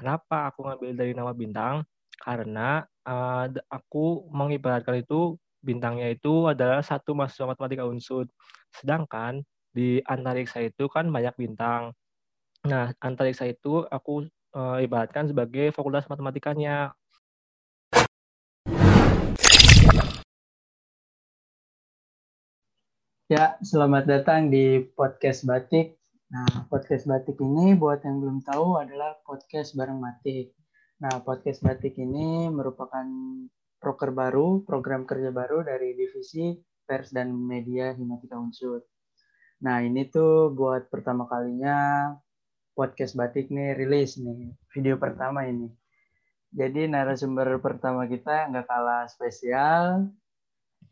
Kenapa aku ngambil dari nama bintang? Karena uh, aku mengibaratkan itu bintangnya itu adalah satu mahasiswa matematika unsur. Sedangkan di antariksa itu kan banyak bintang. Nah, antariksa itu aku uh, ibaratkan sebagai fakultas matematikanya. Ya, selamat datang di podcast Batik. Nah, podcast Batik ini buat yang belum tahu adalah podcast bareng Matik. Nah, podcast Batik ini merupakan proker baru, program kerja baru dari divisi pers dan media Himatika Unsur. Nah, ini tuh buat pertama kalinya podcast Batik nih rilis nih, video pertama ini. Jadi narasumber pertama kita nggak kalah spesial.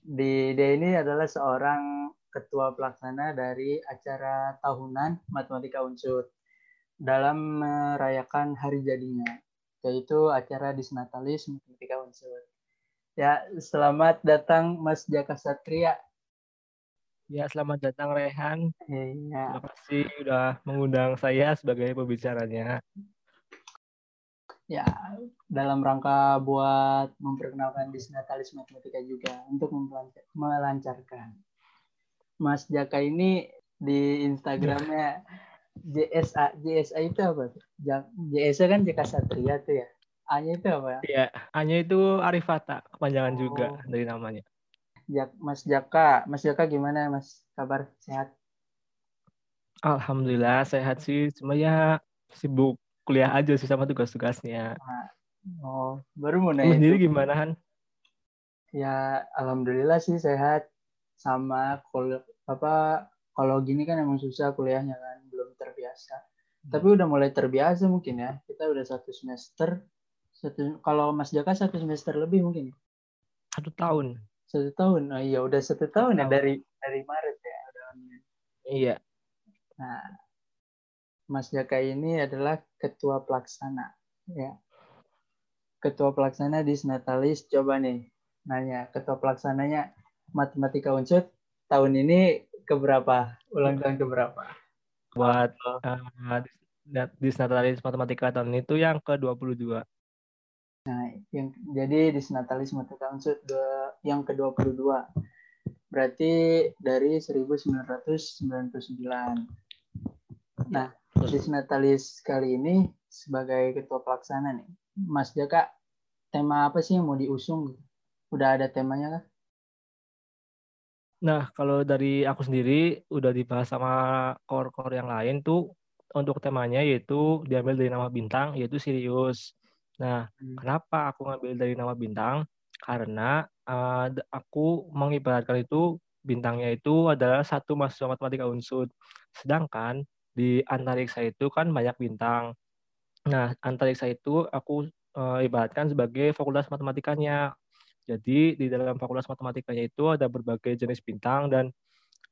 Di dia ini adalah seorang ketua pelaksana dari acara tahunan Matematika Unsur dalam merayakan hari jadinya, yaitu acara Disnatalis Matematika Unsur. Ya, selamat datang Mas Jaka Satria. Ya, selamat datang Rehan. Iya. Terima kasih sudah mengundang saya sebagai pembicaranya. Ya, dalam rangka buat memperkenalkan Disnatalis Matematika juga untuk melancarkan. Mas Jaka ini di Instagramnya JSA JSA itu apa? JSA kan Jaka Satria tuh ya. A-nya itu apa? Iya, A-nya itu Arifata, kepanjangan oh. juga dari namanya. Jak, Mas Jaka, Mas Jaka gimana Mas? Kabar sehat? Alhamdulillah sehat sih, cuma ya sibuk kuliah aja sih sama tugas-tugasnya. Nah, oh, baru mau nanya. sendiri gimana Han? Ya, alhamdulillah sih sehat sama kalau apa kalau gini kan emang susah kuliahnya kan belum terbiasa. Hmm. tapi udah mulai terbiasa mungkin ya kita udah satu semester satu kalau Mas Jaka satu semester lebih mungkin. Ya? satu tahun. Satu tahun oh iya udah satu tahun, tahun ya dari dari Maret ya udah iya. Nah Mas Jaka ini adalah ketua pelaksana ya. Ketua pelaksana di Natalis coba nih nanya ketua pelaksananya matematika unsur tahun ini keberapa? Ulang tahun keberapa? Buat uh, Disnatalis Matematika tahun itu yang ke-22. Nah, yang jadi Disnatalis Matematika unsur yang ke-22. Berarti dari 1999. Nah, Disnatalis kali ini sebagai ketua pelaksana nih. Mas Jaka, tema apa sih yang mau diusung? Udah ada temanya kah? Nah, kalau dari aku sendiri udah dibahas sama core-core yang lain tuh untuk temanya yaitu diambil dari nama bintang yaitu Sirius. Nah, hmm. kenapa aku ngambil dari nama bintang? Karena uh, aku mengibaratkan itu bintangnya itu adalah satu mahasiswa matematika unsur. Sedangkan di antariksa itu kan banyak bintang. Nah, antariksa itu aku uh, ibaratkan sebagai fakultas matematikanya. Jadi di dalam fakultas matematikanya itu ada berbagai jenis bintang dan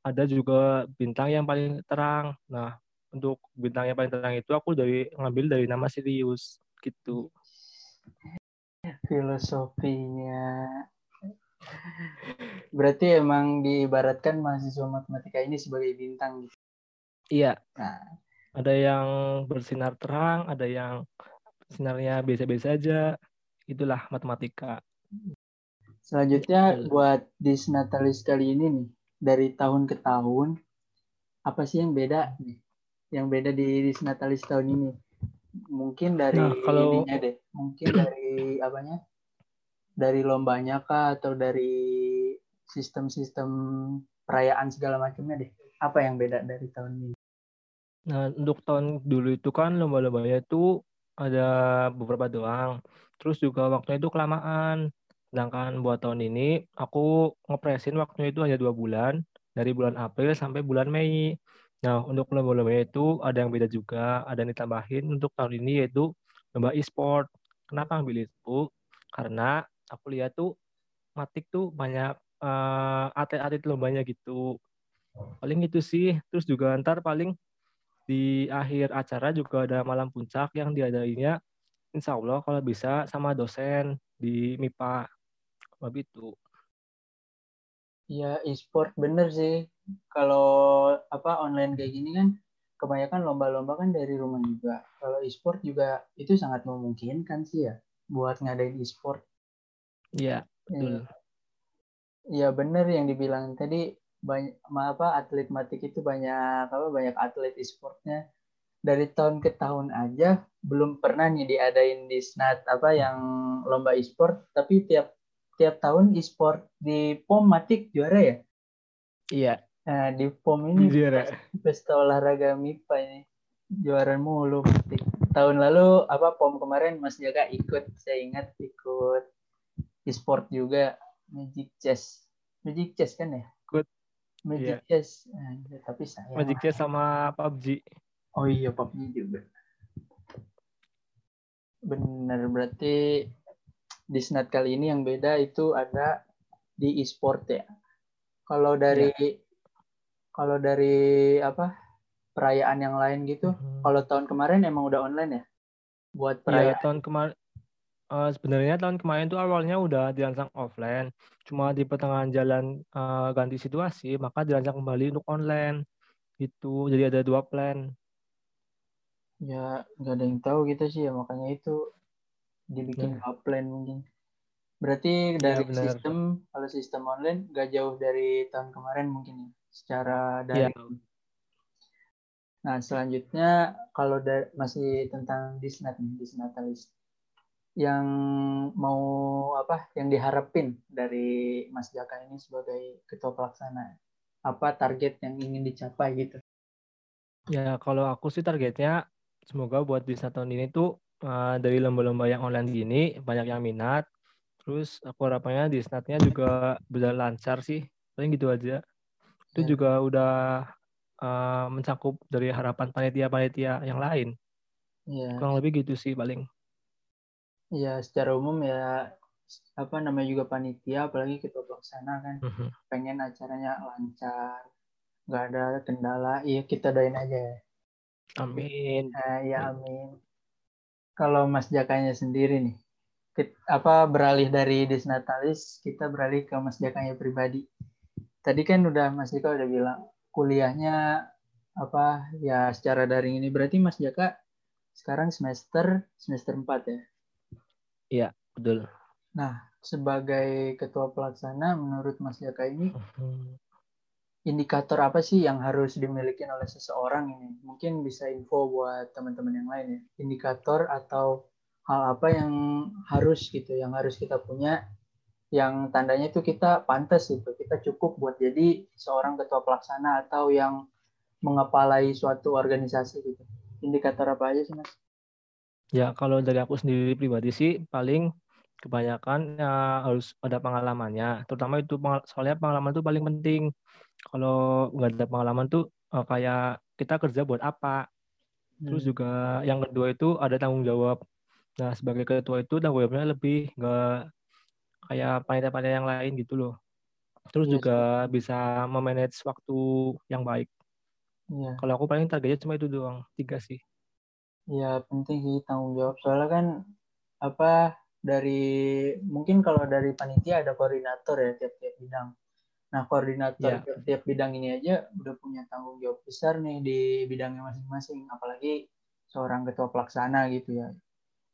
ada juga bintang yang paling terang. Nah, untuk bintang yang paling terang itu aku dari ngambil dari nama Sirius gitu. Filosofinya Berarti emang diibaratkan mahasiswa matematika ini sebagai bintang gitu. Iya. Nah, ada yang bersinar terang, ada yang sinarnya biasa-biasa aja. Itulah matematika. Selanjutnya buat disnatalis kali ini nih dari tahun ke tahun apa sih yang beda nih? Yang beda di disnatalis tahun ini? Mungkin dari nah, kalau... ininya deh. Mungkin dari apanya? Dari lombanya kah atau dari sistem-sistem perayaan segala macamnya deh. Apa yang beda dari tahun ini? Nah, untuk tahun dulu itu kan lomba-lombanya itu ada beberapa doang. Terus juga waktunya itu kelamaan. Sedangkan buat tahun ini aku ngepresin waktunya itu hanya dua bulan dari bulan April sampai bulan Mei. Nah untuk lomba-lomba itu ada yang beda juga, ada yang ditambahin untuk tahun ini yaitu lomba e-sport. Kenapa ambil itu? Karena aku lihat tuh matik tuh banyak uh, atlet-atlet lombanya gitu. Paling itu sih. Terus juga ntar paling di akhir acara juga ada malam puncak yang diadainya insya Allah kalau bisa sama dosen di MIPA begitu ya e-sport bener sih kalau apa online kayak gini kan kebanyakan lomba-lomba kan dari rumah juga. Kalau e-sport juga itu sangat memungkinkan sih ya buat ngadain e-sport. Iya, betul. Iya bener yang dibilang tadi banyak apa atlet matik itu banyak apa banyak atlet e-sportnya dari tahun ke tahun aja belum pernah nih diadain di snat apa yang lomba e-sport tapi tiap tiap tahun e-sport di POM Matik juara ya? Iya. Nah, di POM ini juara. pesta olahraga MIPA ini juara mulu Matik tahun lalu apa POM kemarin Mas Jaga ikut saya ingat ikut e-sport juga Magic Chess. Magic Chess kan ya? Ikut. Magic yeah. Chess. Nah, tapi saya Magic Chess sama PUBG Oh iya PUBG juga. Benar berarti di Snat kali ini yang beda itu ada di e-sport ya. Kalau dari ya. kalau dari apa perayaan yang lain gitu, hmm. kalau tahun kemarin emang udah online ya? Buat iya, perayaan. Ya, tahun kemarin uh, sebenarnya tahun kemarin tuh awalnya udah dirancang offline, cuma di pertengahan jalan uh, ganti situasi, maka dirancang kembali untuk online. Gitu. Jadi ada dua plan ya nggak ada yang tahu gitu sih ya makanya itu dibikin ya. plan mungkin. Berarti dari ya, sistem kalau sistem online nggak jauh dari tahun kemarin mungkin ya secara dari ya. nah selanjutnya kalau dari, masih tentang disnat nih disnatalis yang mau apa yang diharapin dari Mas Jaka ini sebagai ketua pelaksana apa target yang ingin dicapai gitu? Ya kalau aku sih targetnya semoga buat di tahun ini tuh uh, dari lomba-lomba yang online gini banyak yang minat. Terus aku harapannya di snatnya juga berjalan lancar sih. Paling gitu aja. Itu ya. juga udah uh, mencakup dari harapan panitia-panitia yang lain. Ya. Kurang lebih gitu sih paling. Ya, secara umum ya apa namanya juga panitia apalagi kita pelaksana kan uh mhm. -huh. pengen acaranya lancar nggak ada kendala iya kita doain aja ya Amin. Nah, ya amin. Kalau Mas Jakanya sendiri nih, apa beralih dari Desnatalis, kita beralih ke Mas Jakanya pribadi. Tadi kan udah Mas Jaka udah bilang kuliahnya apa ya secara daring ini berarti Mas Jaka sekarang semester semester 4 ya? Iya, betul. Nah, sebagai ketua pelaksana menurut Mas Jaka ini mhm indikator apa sih yang harus dimiliki oleh seseorang ini? Mungkin bisa info buat teman-teman yang lain ya. Indikator atau hal apa yang harus gitu, yang harus kita punya, yang tandanya itu kita pantas itu, kita cukup buat jadi seorang ketua pelaksana atau yang mengepalai suatu organisasi gitu. Indikator apa aja sih mas? Ya kalau dari aku sendiri pribadi sih paling kebanyakan ya, harus ada pengalamannya, terutama itu soalnya pengalaman itu paling penting. Kalau nggak ada pengalaman tuh uh, kayak kita kerja buat apa. Terus hmm. juga yang kedua itu ada tanggung jawab. Nah sebagai ketua itu tanggung jawabnya lebih nggak kayak panitia-panitia yang lain gitu loh. Terus yes. Iya juga bisa memanage waktu yang baik. Yeah. kalau aku paling targetnya cuma itu doang tiga sih. Ya penting sih tanggung jawab. Soalnya kan apa dari mungkin kalau dari panitia ada koordinator ya tiap-tiap bidang Nah, koordinator yeah. tiap bidang ini aja udah punya tanggung jawab besar nih di bidangnya masing-masing, apalagi seorang ketua pelaksana gitu ya,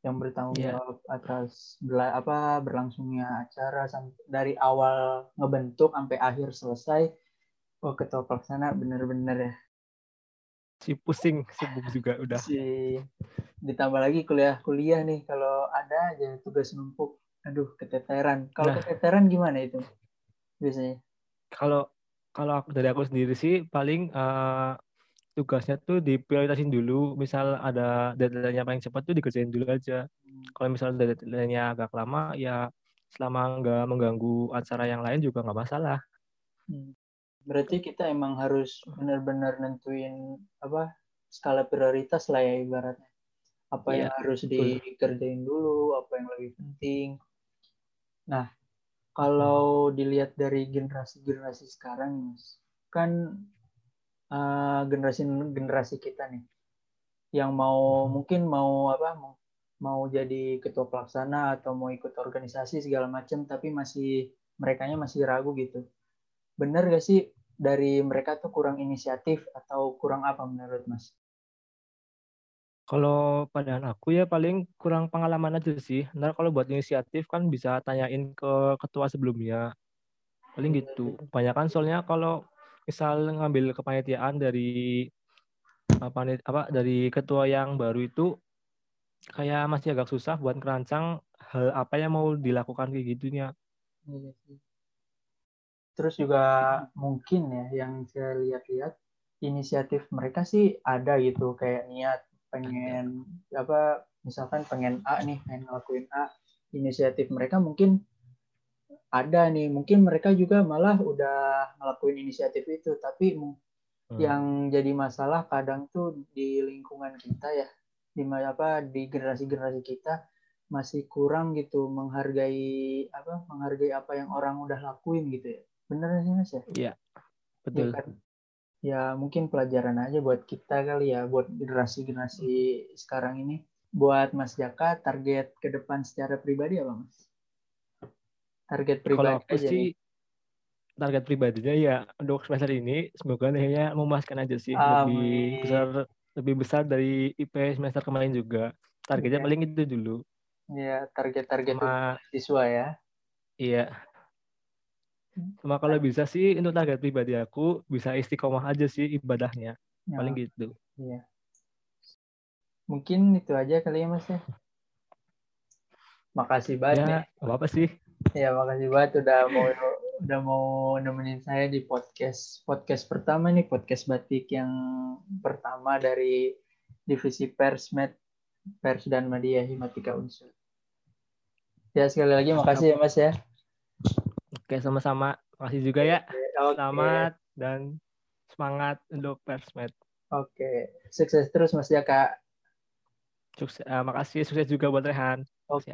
yang bertanggung yeah. jawab atas bela, apa berlangsungnya acara dari awal ngebentuk sampai akhir selesai. Oh, ketua pelaksana bener-bener ya. Si pusing, sibuk juga udah. Si ditambah lagi kuliah-kuliah nih kalau ada aja tugas numpuk. Aduh, keteteran. Kalau nah. keteteran gimana itu biasanya? kalau kalau aku dari aku sendiri sih paling uh, tugasnya tuh diprioritasin dulu. Misal ada deadline-nya paling cepat tuh dikerjain dulu aja. Hmm. Kalau misal deadline-nya agak lama ya selama nggak mengganggu acara yang lain juga nggak masalah. Hmm. Berarti kita emang harus benar-benar nentuin apa skala prioritas lah ya ibaratnya. Apa yeah, yang harus dikerjain dulu, apa yang lebih penting. Nah, kalau dilihat dari generasi-generasi sekarang, Mas, kan uh, generasi generasi kita nih yang mau hmm. mungkin mau apa mau, mau jadi ketua pelaksana atau mau ikut organisasi segala macam tapi masih mereka masih ragu gitu. Bener gak sih dari mereka tuh kurang inisiatif atau kurang apa menurut Mas? Kalau pandangan aku ya paling kurang pengalaman aja sih. Ntar kalau buat inisiatif kan bisa tanyain ke ketua sebelumnya. Paling gitu. Banyak kan soalnya kalau misal ngambil kepanitiaan dari apa, apa dari ketua yang baru itu kayak masih agak susah buat kerancang hal apa yang mau dilakukan kayak gitunya. Iya Terus juga mungkin ya yang saya lihat-lihat inisiatif mereka sih ada gitu kayak niat pengen apa misalkan pengen A nih pengen ngelakuin A inisiatif mereka mungkin ada nih. Mungkin mereka juga malah udah ngelakuin inisiatif itu tapi hmm. yang jadi masalah kadang tuh di lingkungan kita ya di apa di generasi-generasi kita masih kurang gitu menghargai apa menghargai apa yang orang udah lakuin gitu ya bener sih mas ya iya betul ya, kan? ya mungkin pelajaran aja buat kita kali ya buat generasi-generasi sekarang ini buat Mas Jaka target ke depan secara pribadi apa Mas? Target pribadi Kalau aku aja sih nih. target pribadinya ya untuk semester ini semoga akhirnya memuaskan aja sih Amin. lebih besar lebih besar dari IP semester kemarin juga. Targetnya ya. paling itu dulu. Iya, target-target siswa ya. Iya, Cuma kalau bisa sih untuk target pribadi aku bisa istiqomah aja sih ibadahnya. Ya. Paling gitu. Iya. Mungkin itu aja kali ya Mas ya. Makasih banget. Ya, apa, apa sih? Ya, makasih banget udah mau udah mau nemenin saya di podcast podcast pertama nih, podcast batik yang pertama dari divisi Persmed Pers dan Media Himatika Unsur. Ya, sekali lagi makasih ya Mas ya. Oke, sama-sama. Makasih juga ya. Oke. Selamat dan semangat untuk Persmed. Oke, sukses terus Mas Jaka. Sukses, uh, makasih sukses juga buat Rehan. Oke.